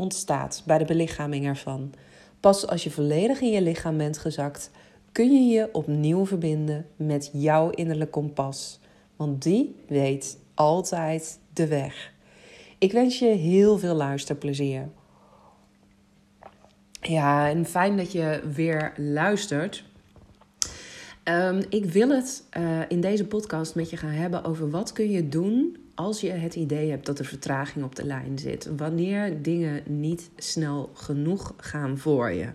ontstaat bij de belichaming ervan. Pas als je volledig in je lichaam bent gezakt, kun je je opnieuw verbinden met jouw innerlijke kompas. Want die weet altijd de weg. Ik wens je heel veel luisterplezier. Ja, en fijn dat je weer luistert. Um, ik wil het uh, in deze podcast met je gaan hebben over wat kun je doen als je het idee hebt dat er vertraging op de lijn zit. Wanneer dingen niet snel genoeg gaan voor je.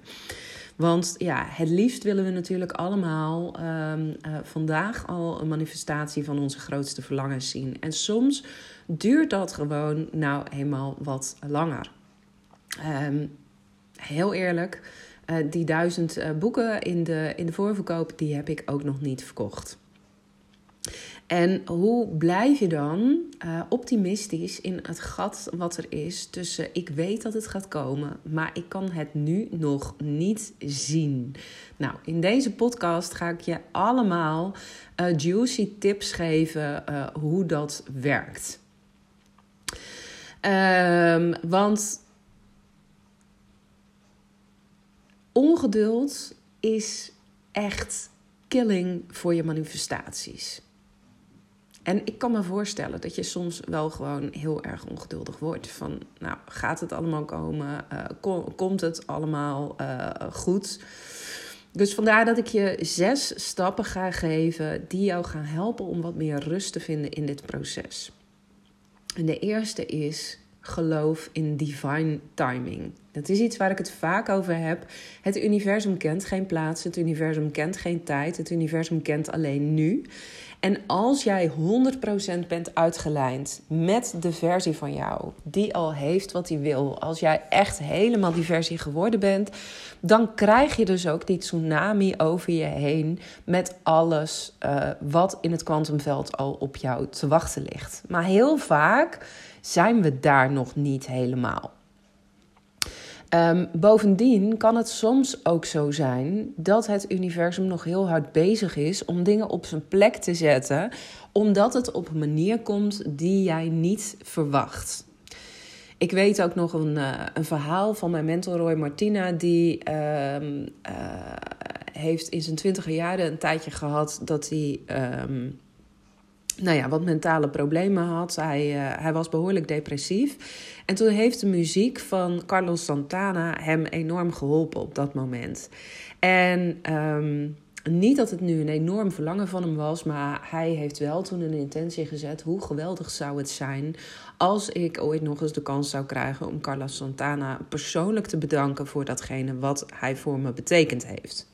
Want ja, het liefst willen we natuurlijk allemaal um, uh, vandaag al een manifestatie van onze grootste verlangens zien. En soms duurt dat gewoon nou eenmaal wat langer. Um, heel eerlijk, uh, die duizend uh, boeken in de, in de voorverkoop, die heb ik ook nog niet verkocht. En hoe blijf je dan uh, optimistisch in het gat wat er is tussen ik weet dat het gaat komen, maar ik kan het nu nog niet zien? Nou, in deze podcast ga ik je allemaal juicy tips geven hoe dat werkt. Um, want ongeduld is echt killing voor je manifestaties. En ik kan me voorstellen dat je soms wel gewoon heel erg ongeduldig wordt. Van, nou, gaat het allemaal komen? Kom, komt het allemaal uh, goed? Dus vandaar dat ik je zes stappen ga geven die jou gaan helpen om wat meer rust te vinden in dit proces. En de eerste is geloof in divine timing. Dat is iets waar ik het vaak over heb. Het universum kent geen plaats, het universum kent geen tijd, het universum kent alleen nu. En als jij 100% bent uitgelijnd met de versie van jou, die al heeft wat hij wil, als jij echt helemaal die versie geworden bent, dan krijg je dus ook die tsunami over je heen met alles uh, wat in het kwantumveld al op jou te wachten ligt. Maar heel vaak zijn we daar nog niet helemaal. Um, bovendien kan het soms ook zo zijn dat het universum nog heel hard bezig is om dingen op zijn plek te zetten, omdat het op een manier komt die jij niet verwacht. Ik weet ook nog een, uh, een verhaal van mijn mentor Roy Martina, die uh, uh, heeft in zijn twintiger jaren een tijdje gehad dat hij um, nou ja, wat mentale problemen had. Hij, hij was behoorlijk depressief. En toen heeft de muziek van Carlos Santana hem enorm geholpen op dat moment. En um, niet dat het nu een enorm verlangen van hem was, maar hij heeft wel toen een intentie gezet. Hoe geweldig zou het zijn als ik ooit nog eens de kans zou krijgen om Carlos Santana persoonlijk te bedanken voor datgene wat hij voor me betekend heeft.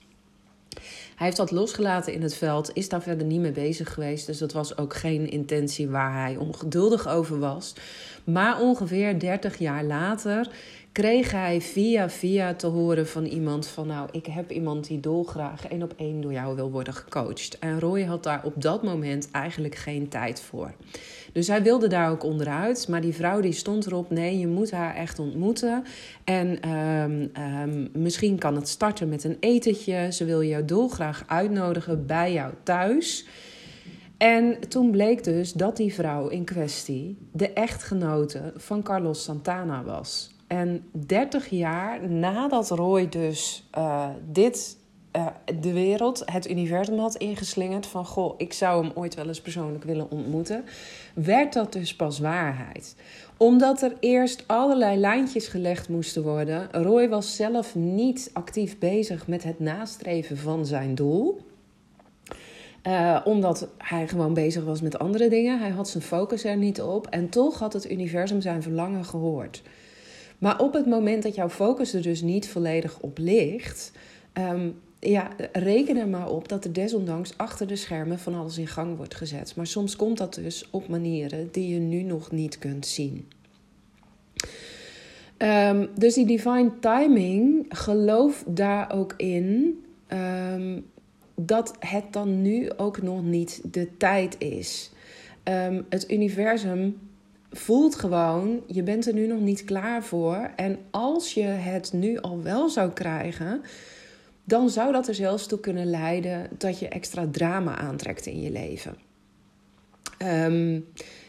Hij heeft dat losgelaten in het veld, is daar verder niet mee bezig geweest. Dus dat was ook geen intentie waar hij ongeduldig over was. Maar ongeveer 30 jaar later kreeg hij via via te horen van iemand van nou, ik heb iemand die dolgraag één op één door jou wil worden gecoacht. En Roy had daar op dat moment eigenlijk geen tijd voor. Dus hij wilde daar ook onderuit, maar die vrouw die stond erop, nee, je moet haar echt ontmoeten. En um, um, misschien kan het starten met een etentje. Ze wil jou dolgraag uitnodigen bij jou thuis. En toen bleek dus dat die vrouw in kwestie de echtgenote van Carlos Santana was. En 30 jaar nadat Roy dus uh, dit uh, de wereld, het universum had ingeslingerd van goh, ik zou hem ooit wel eens persoonlijk willen ontmoeten, werd dat dus pas waarheid. Omdat er eerst allerlei lijntjes gelegd moesten worden. Roy was zelf niet actief bezig met het nastreven van zijn doel. Uh, omdat hij gewoon bezig was met andere dingen. Hij had zijn focus er niet op. En toch had het universum zijn verlangen gehoord. Maar op het moment dat jouw focus er dus niet volledig op ligt, um, ja, reken er maar op dat er desondanks achter de schermen van alles in gang wordt gezet. Maar soms komt dat dus op manieren die je nu nog niet kunt zien. Ehm, dus die divine timing, geloof daar ook in ehm, dat het dan nu ook nog niet de tijd is. Ehm, het universum voelt gewoon, je bent er nu nog niet klaar voor. En als je het nu al wel zou krijgen, dan zou dat er zelfs toe kunnen leiden dat je extra drama aantrekt in je leven.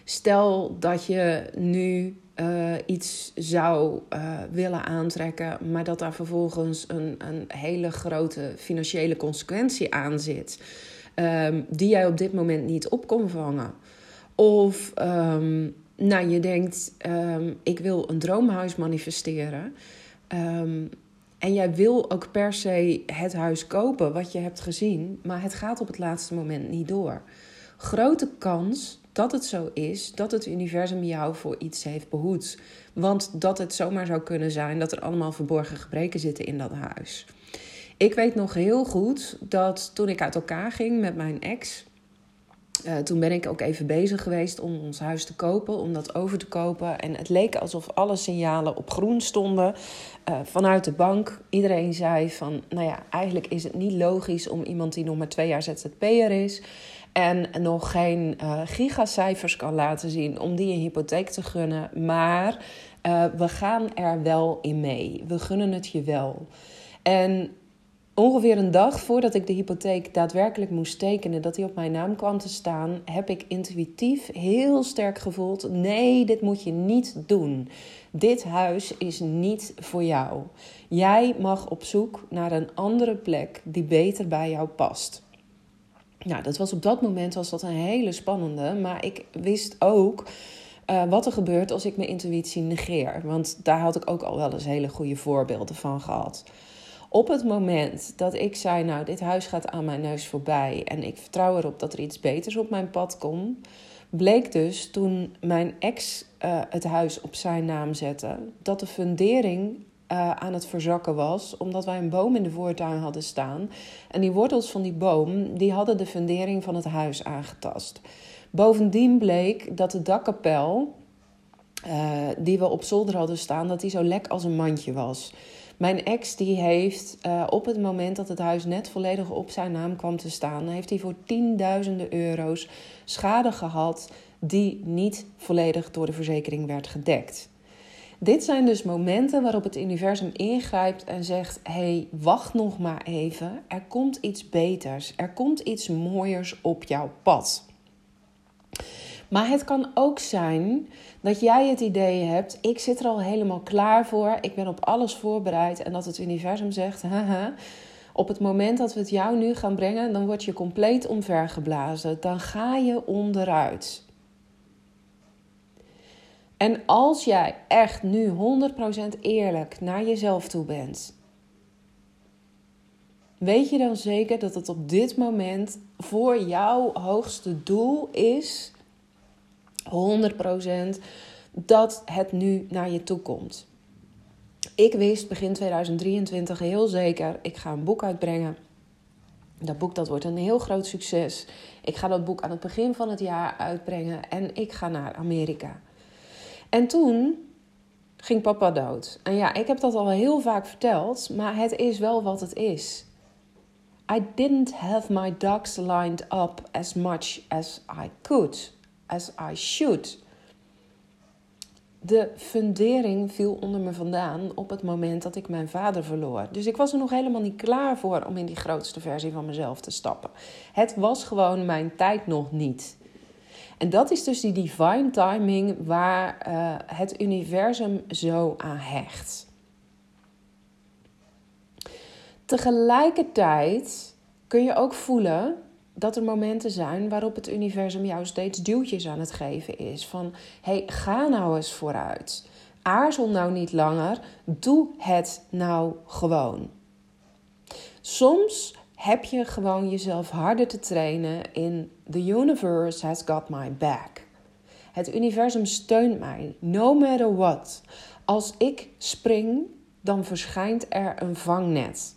stel dat je nu uh, iets zou uh, willen aantrekken, maar dat daar vervolgens een, een hele grote financiële consequentie aan zit, um, die jij op dit moment niet op kon vangen. Of um, nou, je denkt, um, ik wil een droomhuis manifesteren. en jij wil ook per se het huis kopen wat je hebt gezien, maar het gaat op het laatste moment niet door. Grote kans dat het zo is dat het universum jou voor iets heeft behoed. Want dat het zomaar zou kunnen zijn dat er allemaal verborgen gebreken zitten in dat huis. Ik weet nog heel goed dat toen ik uit elkaar ging met mijn ex. Uh, toen ben ik ook even bezig geweest om ons huis te kopen, om dat over te kopen. En het leek alsof alle signalen op groen stonden uh, vanuit de bank. Iedereen zei van, nou ja, eigenlijk is het niet logisch om iemand die nog maar twee jaar ZZP'er is en nog geen uh, gigacijfers kan laten zien om die een hypotheek te gunnen. Maar we gaan er wel in mee. We gunnen het je wel. En ongeveer een dag voordat ik de hypotheek daadwerkelijk moest tekenen, dat die op mijn naam kwam te staan, heb ik intuïtief heel sterk gevoeld: nee, dit moet je niet doen. Dit huis is niet voor jou. Jij mag op zoek naar een andere plek die beter bij jou past. Nou, dat was op dat moment was dat een hele spannende. Maar ik wist ook uh, wat er gebeurt als ik mijn intuïtie negeer. Want daar had ik ook al wel eens hele goede voorbeelden van gehad. Op het moment dat ik zei, nou, dit huis gaat aan mijn neus voorbij en ik vertrouw erop dat er iets beters op mijn pad komt, bleek dus toen mijn ex uh, het huis op zijn naam zette, dat de fundering uh, aan het verzakken was, omdat wij een boom in de voortuin hadden staan. En die wortels van die boom die hadden de fundering van het huis aangetast. Bovendien bleek dat de dakkapel uh, die we op zolder hadden staan, dat die zo lek als een mandje was. Mijn ex die heeft uh, op het moment dat het huis net volledig op zijn naam kwam te staan, heeft hij voor tienduizenden euro's schade gehad die niet volledig door de verzekering werd gedekt. Dit zijn dus momenten waarop het universum ingrijpt en zegt: hey, wacht nog maar even. Er komt iets beters. Er komt iets mooiers op jouw pad. Maar het kan ook zijn dat jij het idee hebt: ik zit er al helemaal klaar voor. Ik ben op alles voorbereid. En dat het universum zegt: haha. Op het moment dat we het jou nu gaan brengen, dan word je compleet omvergeblazen. Dan ga je onderuit. En als jij echt nu 100% eerlijk naar jezelf toe bent, weet je dan zeker dat het op dit moment voor jouw hoogste doel is, 100%, dat het nu naar je toe komt. Ik wist begin 2023 heel zeker, ik ga een boek uitbrengen. Dat boek dat wordt een heel groot succes. Ik ga dat boek aan het begin van het jaar uitbrengen en ik ga naar Amerika. En toen ging papa dood. En ja, ik heb dat al heel vaak verteld, maar het is wel wat het is. I didn't have my ducks lined up as much as I could, as I should. De fundering viel onder me vandaan op het moment dat ik mijn vader verloor. Dus ik was er nog helemaal niet klaar voor om in die grootste versie van mezelf te stappen. Het was gewoon mijn tijd nog niet. En dat is dus die divine timing waar uh, het universum zo aan hecht. Tegelijkertijd kun je ook voelen dat er momenten zijn waarop het universum jou steeds duwtjes aan het geven is. Van hey, ga nou eens vooruit. Aarzel nou niet langer. Doe het nou gewoon. Soms heb je gewoon jezelf harder te trainen in The universe has got my back. Het universum steunt mij, no matter what. Als ik spring, dan verschijnt er een vangnet.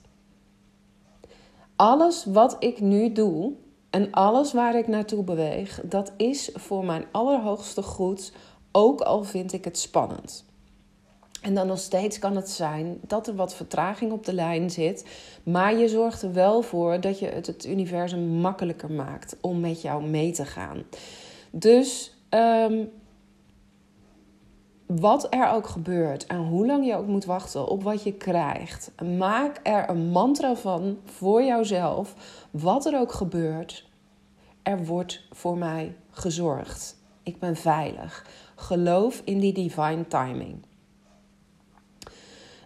Alles wat ik nu doe en alles waar ik naartoe beweeg, dat is voor mijn allerhoogste goed, ook al vind ik het spannend. En dan nog steeds kan het zijn dat er wat vertraging op de lijn zit. Maar je zorgt er wel voor dat je het, het universum makkelijker maakt om met jou mee te gaan. Dus ehm, wat er ook gebeurt en hoe lang je ook moet wachten op wat je krijgt, maak er een mantra van voor jouzelf. Wat er ook gebeurt, er wordt voor mij gezorgd. Ik ben veilig. Geloof in die divine timing.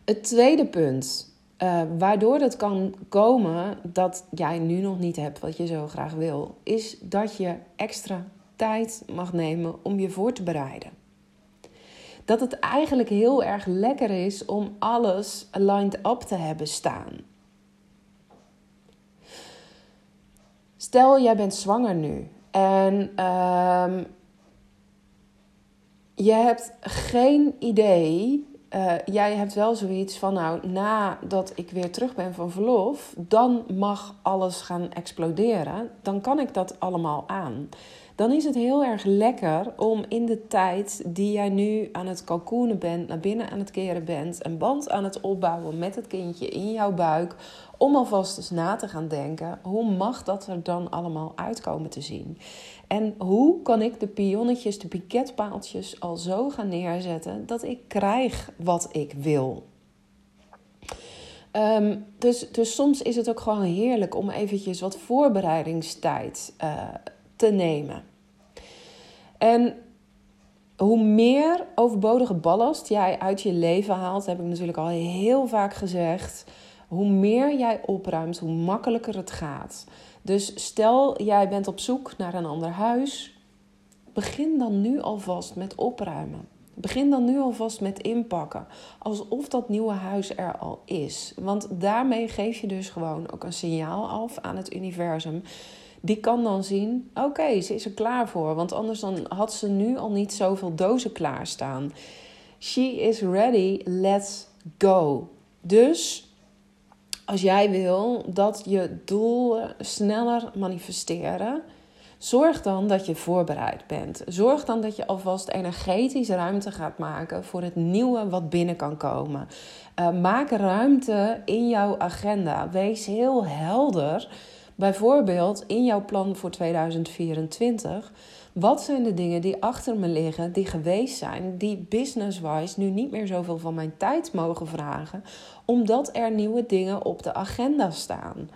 Het tweede punt, uh, waardoor het kan komen dat jij nu nog niet hebt wat je zo graag wil, is dat je extra tijd mag nemen om je voor te bereiden. Dat het eigenlijk heel erg lekker is om alles lined up te hebben staan. Stel, jij bent zwanger nu en uh, je hebt geen idee uh, jij hebt wel zoiets van, nou, nadat ik weer terug ben van verlof, dan mag alles gaan exploderen. Dan kan ik dat allemaal aan. Dan is het heel erg lekker om in de tijd die jij nu aan het kalkoenen bent, naar binnen aan het keren bent, een band aan het opbouwen met het kindje in jouw buik, om alvast eens na te gaan denken: hoe mag dat er dan allemaal uitkomen te zien? En hoe kan ik de pionnetjes, de piketpaaltjes al zo gaan neerzetten dat ik krijg wat ik wil? Ehm, dus, dus soms is het ook gewoon heerlijk om eventjes wat voorbereidingstijd uh, te nemen. En hoe meer overbodige ballast jij uit je leven haalt, heb ik natuurlijk al heel vaak gezegd. Hoe meer jij opruimt, hoe makkelijker het gaat. Dus stel jij bent op zoek naar een ander huis, begin dan nu alvast met opruimen. Begin dan nu alvast met inpakken. Alsof dat nieuwe huis er al is. Want daarmee geef je dus gewoon ook een signaal af aan het universum. Die kan dan zien: oké, ze is er klaar voor. Want anders dan had ze nu al niet zoveel dozen klaarstaan. She is ready, let's go. Dus als jij wil dat je doelen sneller manifesteren, zorg dan dat je voorbereid bent. Zorg dan dat je alvast energetisch ruimte gaat maken voor het nieuwe wat binnen kan komen. Uh, maak ruimte in jouw agenda. Wees heel helder. Bijvoorbeeld in jouw plan voor 2024. Wat zijn de dingen die achter me liggen, die geweest zijn, die business-wise nu niet meer zoveel van mijn tijd mogen vragen, omdat er nieuwe dingen op de agenda staan?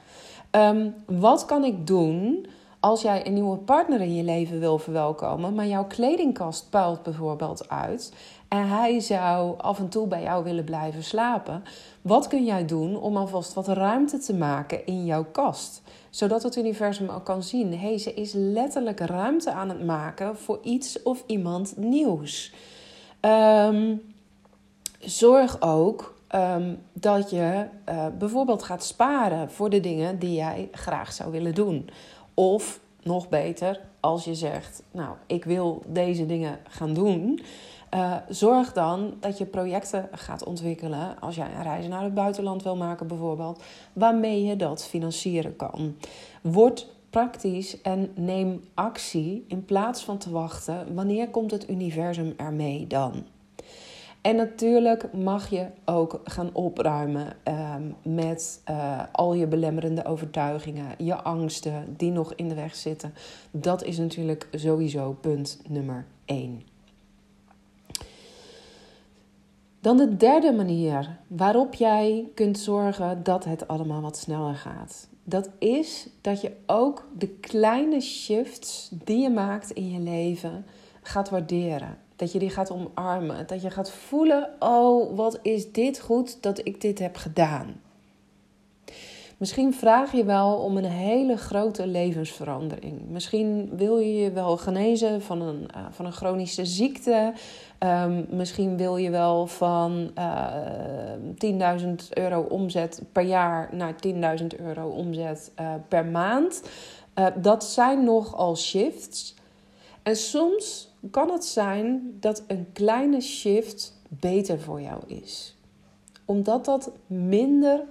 Ehm, wat kan ik doen als jij een nieuwe partner in je leven wil verwelkomen, maar jouw kledingkast puilt bijvoorbeeld uit en hij zou af en toe bij jou willen blijven slapen? Wat kun jij doen om alvast wat ruimte te maken in jouw kast? Zodat het universum ook kan zien: hey, ze is letterlijk ruimte aan het maken voor iets of iemand nieuws. Um, zorg ook um, dat je uh, bijvoorbeeld gaat sparen voor de dingen die jij graag zou willen doen. Of nog beter, als je zegt: Nou, ik wil deze dingen gaan doen. Uh, zorg dan dat je projecten gaat ontwikkelen, als jij een reis naar het buitenland wil maken bijvoorbeeld, waarmee je dat financieren kan. Word praktisch en neem actie in plaats van te wachten. Wanneer komt het universum ermee dan? En natuurlijk mag je ook gaan opruimen uh, met uh, al je belemmerende overtuigingen, je angsten die nog in de weg zitten. Dat is natuurlijk sowieso punt nummer 1. Dan de derde manier waarop jij kunt zorgen dat het allemaal wat sneller gaat. Dat is dat je ook de kleine shifts die je maakt in je leven gaat waarderen. Dat je die gaat omarmen. Dat je gaat voelen: oh, wat is dit goed dat ik dit heb gedaan. Misschien vraag je wel om een hele grote levensverandering. Misschien wil je je wel genezen van een, uh, van een chronische ziekte. Um, misschien wil je wel van uh, eh, 10.000 euro omzet per jaar naar 10.000 euro omzet uh, per maand. dat zijn nogal shifts. En soms kan het zijn dat een kleine shift beter voor jou is. Omdat dat minder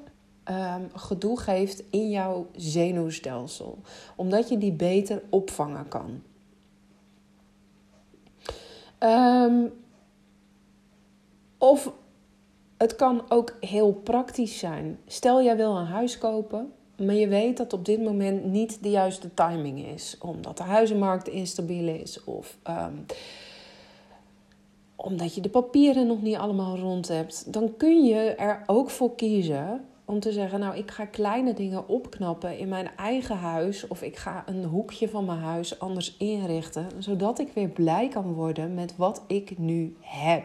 um, gedoe geeft in jouw zenuwstelsel. Omdat je die beter opvangen kan. Um, of het kan ook heel praktisch zijn. Stel jij wil een huis kopen, maar je weet dat op dit moment niet de juiste timing is, omdat de huizenmarkt instabiel is of ehm, omdat je de papieren nog niet allemaal rond hebt. Dan kun je er ook voor kiezen om te zeggen: Nou, ik ga kleine dingen opknappen in mijn eigen huis. Of ik ga een hoekje van mijn huis anders inrichten. Zodat ik weer blij kan worden met wat ik nu heb.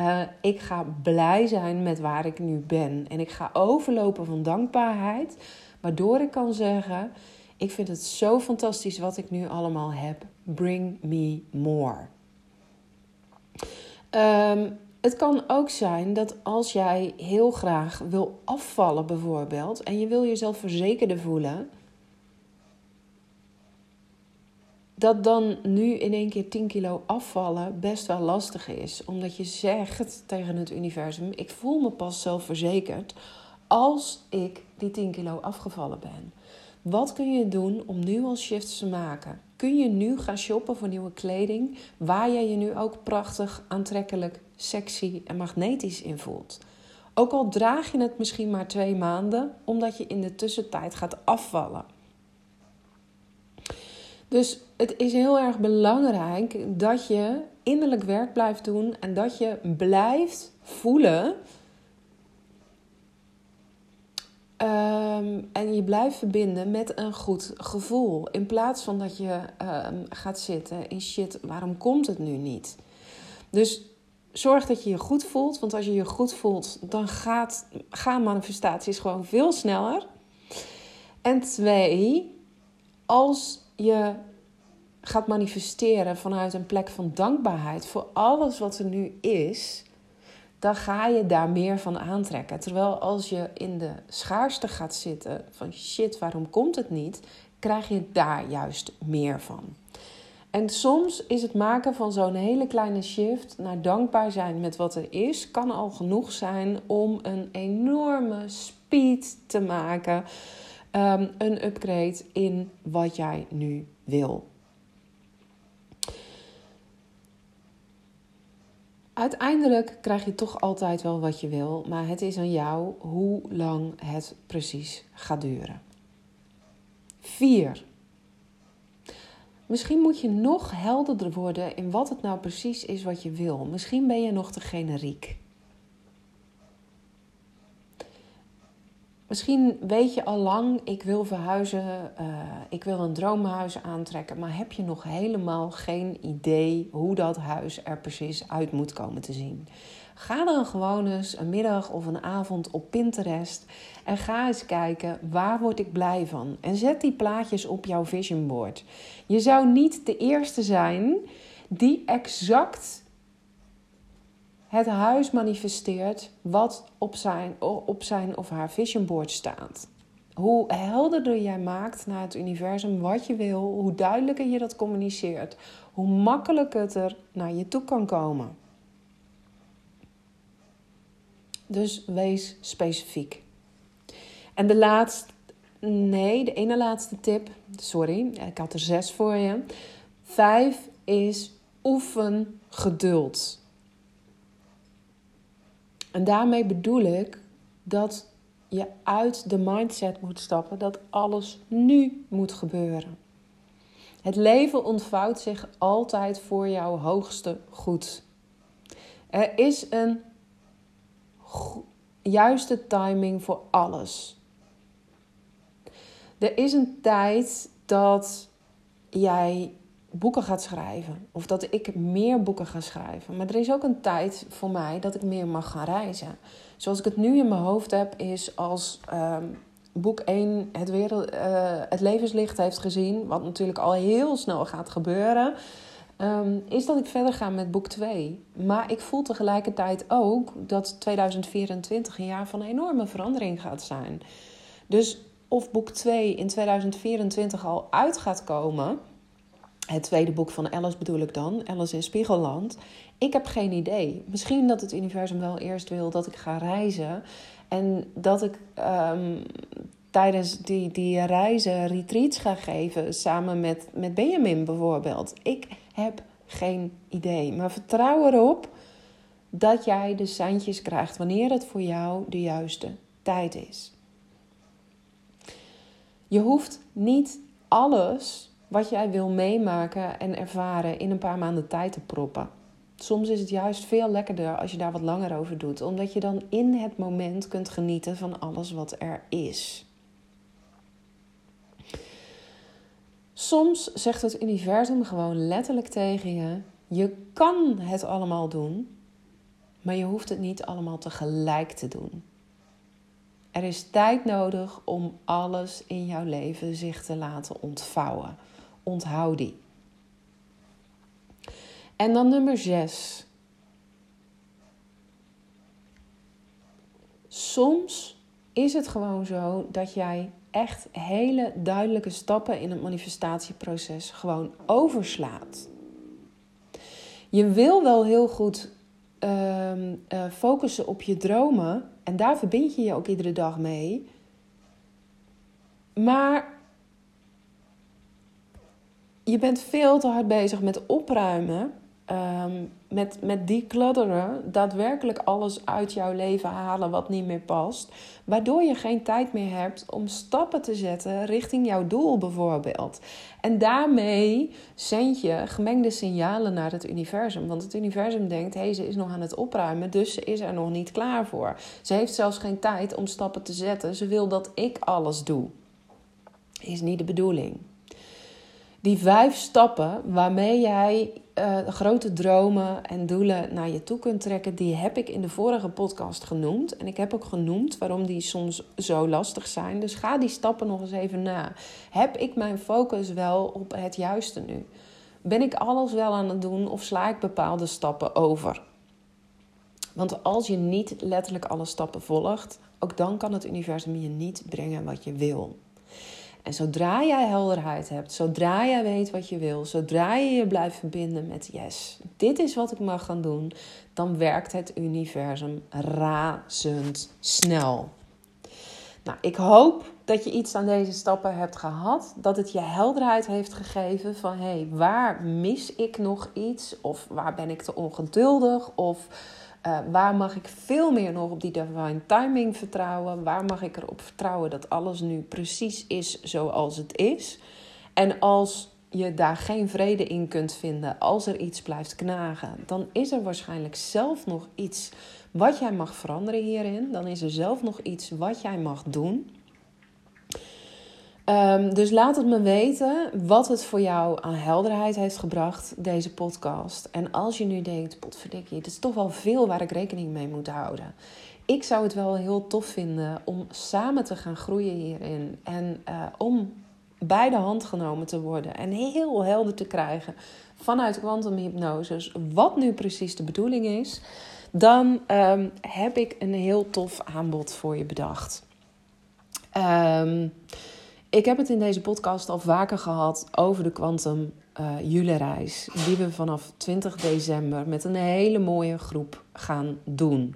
Uh, ik ga blij zijn met waar ik nu ben. En ik ga overlopen van dankbaarheid. Waardoor ik kan zeggen: Ik vind het zo fantastisch wat ik nu allemaal heb. Bring me more. Um, het kan ook zijn dat als jij heel graag wil afvallen, bijvoorbeeld, en je wil jezelf verzekerder voelen, dat dan nu in één keer 10 kilo afvallen best wel lastig is. Omdat je zegt tegen het universum: Ik voel me pas zelfverzekerd als ik die 10 kilo afgevallen ben. Wat kun je doen om nu al shifts te maken? Kun je nu gaan shoppen voor nieuwe kleding waar jij je nu ook prachtig, aantrekkelijk, sexy en magnetisch in voelt? Ook al draag je het misschien maar twee maanden, omdat je in de tussentijd gaat afvallen. Dus het is heel erg belangrijk dat je innerlijk werk blijft doen en dat je blijft voelen Ehm, en je blijft verbinden met een goed gevoel. In plaats van dat je ehm, gaat zitten in shit, waarom komt het nu niet? Dus zorg dat je je goed voelt. Want als je je goed voelt, dan gaat, gaan manifestaties gewoon veel sneller. En twee, als je gaat manifesteren vanuit een plek van dankbaarheid voor alles wat er nu is dan ga je daar meer van aantrekken. Terwijl als je in de schaarste gaat zitten van shit, waarom komt het niet? Krijg je daar juist meer van. En soms is het maken van zo'n hele kleine shift naar dankbaar zijn met wat er is, kan al genoeg zijn om een enorme speed te maken. Um, een upgrade in wat jij nu wil. Uiteindelijk krijg je toch altijd wel wat je wil, maar het is aan jou hoe lang het precies gaat duren. 4. Misschien moet je nog helderder worden in wat het nou precies is wat je wil. Misschien ben je nog te generiek. Misschien weet je al lang, ik wil verhuizen, uh, ik wil een droomhuis aantrekken, maar heb je nog helemaal geen idee hoe dat huis er precies uit moet komen te zien. Ga dan gewoon eens een middag of een avond op Pinterest en ga eens kijken waar word ik blij van. En zet die plaatjes op jouw vision board. Je zou niet de eerste zijn die exact het huis manifesteert wat op zijn, op zijn of haar vision board staat. Hoe helderder jij maakt naar het universum wat je wil, hoe duidelijker je dat communiceert, hoe makkelijker het er naar je toe kan komen. Dus wees specifiek. En de laatste, nee, de ene laatste tip, sorry, ik had er zes voor je. Vijf is oefen geduld. En daarmee bedoel ik dat je uit de mindset moet stappen dat alles nu moet gebeuren. Het leven ontvouwt zich altijd voor jouw hoogste goed. Er is een juiste timing voor alles. Er is een tijd dat jij boeken gaat schrijven. Of dat ik meer boeken ga schrijven. Maar er is ook een tijd voor mij dat ik meer mag gaan reizen. Zoals ik het nu in mijn hoofd heb, is als ehm, boek 1 het, wereld, uh, het levenslicht heeft gezien. Wat natuurlijk al heel snel gaat gebeuren. Ehm, is dat ik verder ga met boek 2. Maar ik voel tegelijkertijd ook dat 2024 een jaar van enorme verandering gaat zijn. Dus of boek 2 in 2024 al uit gaat komen het tweede boek van Alice bedoel ik dan, Alice in Spiegelland. Ik heb geen idee. Misschien dat het universum wel eerst wil dat ik ga reizen. En dat ik um, tijdens die, die reizen retreats ga geven. Samen met, met Benjamin bijvoorbeeld. Ik heb geen idee. Maar vertrouw erop dat jij de seintjes krijgt wanneer het voor jou de juiste tijd is. Je hoeft niet alles wat jij wil meemaken en ervaren in een paar maanden tijd te proppen. Soms is het juist veel lekkerder als je daar wat langer over doet, omdat je dan in het moment kunt genieten van alles wat er is. Soms zegt het universum gewoon letterlijk tegen je: je kan het allemaal doen, maar je hoeft het niet allemaal tegelijk te doen. Er is tijd nodig om alles in jouw leven zich te laten ontvouwen. Onthoud die. En dan nummer 6. Soms is het gewoon zo dat jij echt hele duidelijke stappen in het manifestatieproces gewoon overslaat. Je wil wel heel goed uh, focussen op je dromen en daar verbind je je ook iedere dag mee. Maar je bent veel te hard bezig met opruimen um, met, met declutteren daadwerkelijk alles uit jouw leven halen wat niet meer past. Waardoor je geen tijd meer hebt om stappen te zetten richting jouw doel bijvoorbeeld. En daarmee zend je gemengde signalen naar het universum. Want het universum denkt, hé, hey, ze is nog aan het opruimen, dus ze is er nog niet klaar voor. Ze heeft zelfs geen tijd om stappen te zetten. Ze wil dat ik alles doe. Is niet de bedoeling. Die vijf stappen waarmee jij uh, grote dromen en doelen naar je toe kunt trekken, die heb ik in de vorige podcast genoemd. En ik heb ook genoemd waarom die soms zo lastig zijn. Dus ga die stappen nog eens even na. Heb ik mijn focus wel op het juiste nu? Ben ik alles wel aan het doen of sla ik bepaalde stappen over? Want als je niet letterlijk alle stappen volgt, ook dan kan het universum je niet brengen wat je wil. En zodra jij helderheid hebt, zodra jij weet wat je wil, zodra je je blijft verbinden met yes, dit is wat ik mag gaan doen, dan werkt het universum razend snel. Nou, ik hoop dat je iets aan deze stappen hebt gehad, dat het je helderheid heeft gegeven van hé, hey, waar mis ik nog iets of waar ben ik te ongeduldig of uh, waar mag ik veel meer nog op die divine timing vertrouwen? Waar mag ik erop vertrouwen dat alles nu precies is zoals het is? En als je daar geen vrede in kunt vinden, als er iets blijft knagen, dan is er waarschijnlijk zelf nog iets wat jij mag veranderen hierin. Dan is er zelf nog iets wat jij mag doen. Um, dus laat het me weten wat het voor jou aan helderheid heeft gebracht, deze podcast. En als je nu denkt, potverdikkie, het is toch wel veel waar ik rekening mee moet houden. Ik zou het wel heel tof vinden om samen te gaan groeien hierin. En uh, om bij de hand genomen te worden en heel helder te krijgen vanuit kwantumhypnose wat nu precies de bedoeling is. Dan um, heb ik een heel tof aanbod voor je bedacht. Um, ik heb het in deze podcast al vaker gehad over de Quantum uh, reis Die we vanaf 20 december met een hele mooie groep gaan doen.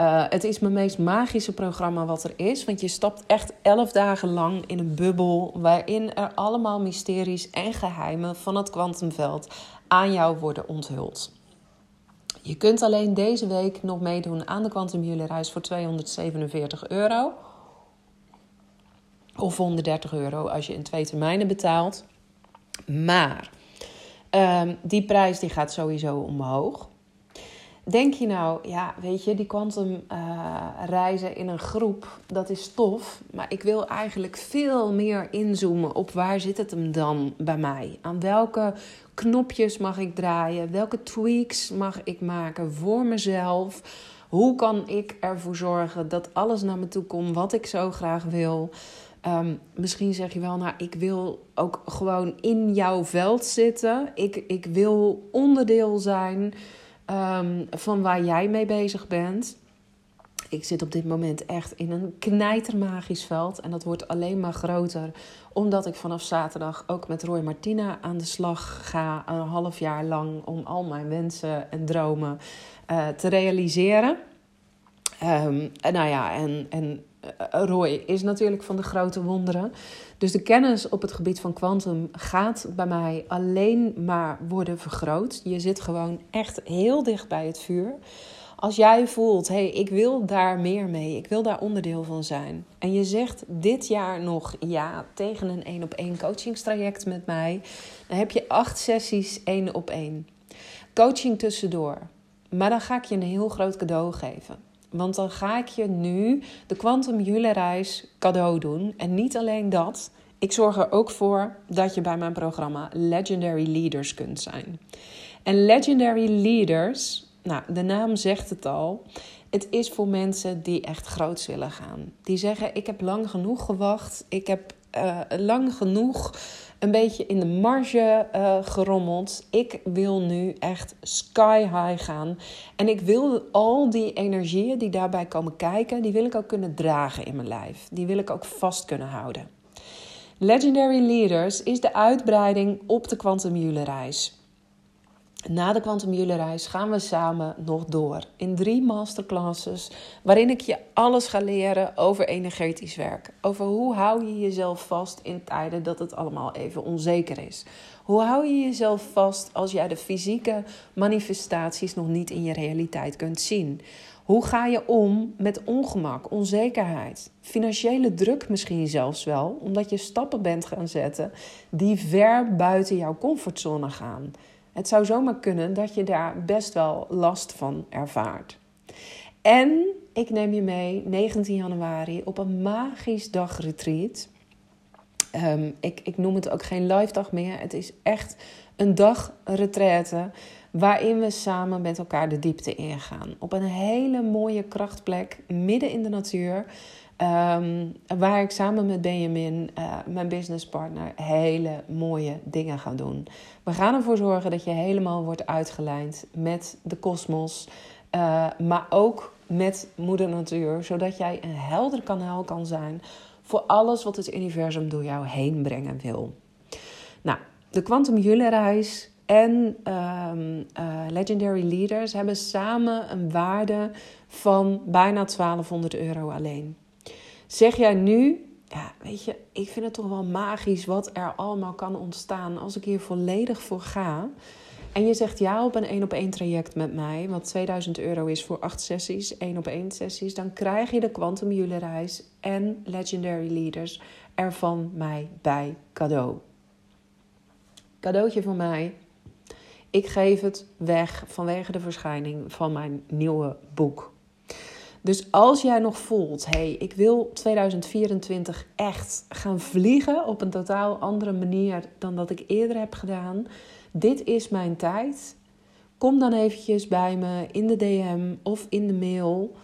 Uh, het is mijn meest magische programma wat er is. Want je stapt echt 11 dagen lang in een bubbel. Waarin er allemaal mysteries en geheimen van het kwantumveld aan jou worden onthuld. Je kunt alleen deze week nog meedoen aan de Quantum reis voor 247 euro. Of 130 euro als je in twee termijnen betaalt. Maar um, die prijs die gaat sowieso omhoog. Denk je nou, ja, weet je, die quantum uh, reizen in een groep, dat is tof. Maar ik wil eigenlijk veel meer inzoomen op waar zit het hem dan bij mij? Aan welke knopjes mag ik draaien? Welke tweaks mag ik maken voor mezelf? Hoe kan ik ervoor zorgen dat alles naar me toe komt wat ik zo graag wil? Um, misschien zeg je wel, nou, ik wil ook gewoon in jouw veld zitten. Ik, ik wil onderdeel zijn um, van waar jij mee bezig bent. Ik zit op dit moment echt in een knijtermagisch veld. En dat wordt alleen maar groter. Omdat ik vanaf zaterdag ook met Roy Martina aan de slag ga. Een half jaar lang om al mijn wensen en dromen uh, te realiseren. Um, nou ja, en, en eh, Roy is natuurlijk van de grote wonderen. Dus de kennis op het gebied van kwantum gaat bij mij alleen maar worden vergroot. Je zit gewoon echt heel dicht bij het vuur. Als jij voelt, hé, hey, ik wil daar meer mee, ik wil daar onderdeel van zijn. En je zegt dit jaar nog ja tegen een één op één coachingstraject met mij, dan heb je acht sessies één op één. Coaching tussendoor. Maar dan ga ik je een heel groot cadeau geven. Want dan ga ik je nu de Quantum Julereis cadeau doen. En niet alleen dat. Ik zorg er ook voor dat je bij mijn programma Legendary Leaders kunt zijn. En Legendary Leaders, nou, de naam zegt het al. Het is voor mensen die echt groots willen gaan. Die zeggen: Ik heb lang genoeg gewacht. Ik heb uh, lang genoeg een beetje in de marge uh, gerommeld. Ik wil nu echt sky high gaan. En ik wil al die energieën die daarbij komen kijken, die wil ik ook kunnen dragen in mijn lijf. Die wil ik ook vast kunnen houden. Legendary Leaders is de uitbreiding op de Quantum reis. Na de Quantum reis gaan we samen nog door in drie masterclasses waarin ik je alles ga leren over energetisch werk. Over hoe hou je jezelf vast in tijden dat het allemaal even onzeker is. Hoe hou je jezelf vast als jij de fysieke manifestaties nog niet in je realiteit kunt zien? Hoe ga je om met ongemak, onzekerheid, financiële druk misschien zelfs wel, omdat je stappen bent gaan zetten die ver buiten jouw comfortzone gaan? Het zou zomaar kunnen dat je daar best wel last van ervaart. En ik neem je mee 19 januari op een magisch dagretreat. Um, ik, ik noem het ook geen live dag meer. Het is echt een dag retraite waarin we samen met elkaar de diepte ingaan. Op een hele mooie krachtplek midden in de natuur. Um, waar ik samen met Benjamin, uh, mijn businesspartner, hele mooie dingen ga doen. We gaan ervoor zorgen dat je helemaal wordt uitgelijnd met de kosmos, uh, maar ook met Moeder Natuur, zodat jij een helder kanaal kan zijn voor alles wat het universum door jou heen brengen wil. Nou, de Quantum reis en um, uh, Legendary Leaders hebben samen een waarde van bijna 1200 euro alleen. Zeg jij nu, ja, weet je, ik vind het toch wel magisch wat er allemaal kan ontstaan als ik hier volledig voor ga. En je zegt ja op een één op één traject met mij, wat 2000 euro is voor acht sessies, één op één sessies, dan krijg je de Quantum reis en Legendary Leaders er van mij bij cadeau. Cadeautje van mij. Ik geef het weg vanwege de verschijning van mijn nieuwe boek. Dus als jij nog voelt, hey, ik wil 2024 echt gaan vliegen op een totaal andere manier dan dat ik eerder heb gedaan. Dit is mijn tijd. Kom dan eventjes bij me in de DM of in de mail.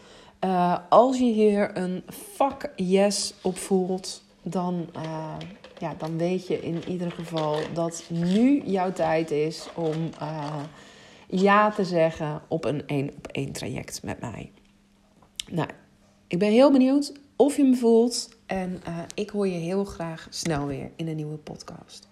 Uh, als je hier een fuck yes op voelt, dan, uh, ja, dan weet je in ieder geval dat nu jouw tijd is om uh, ja te zeggen op een één op één traject met mij. Nou, ik ben heel benieuwd of je me voelt. En uh, ik hoor je heel graag snel weer in een nieuwe podcast.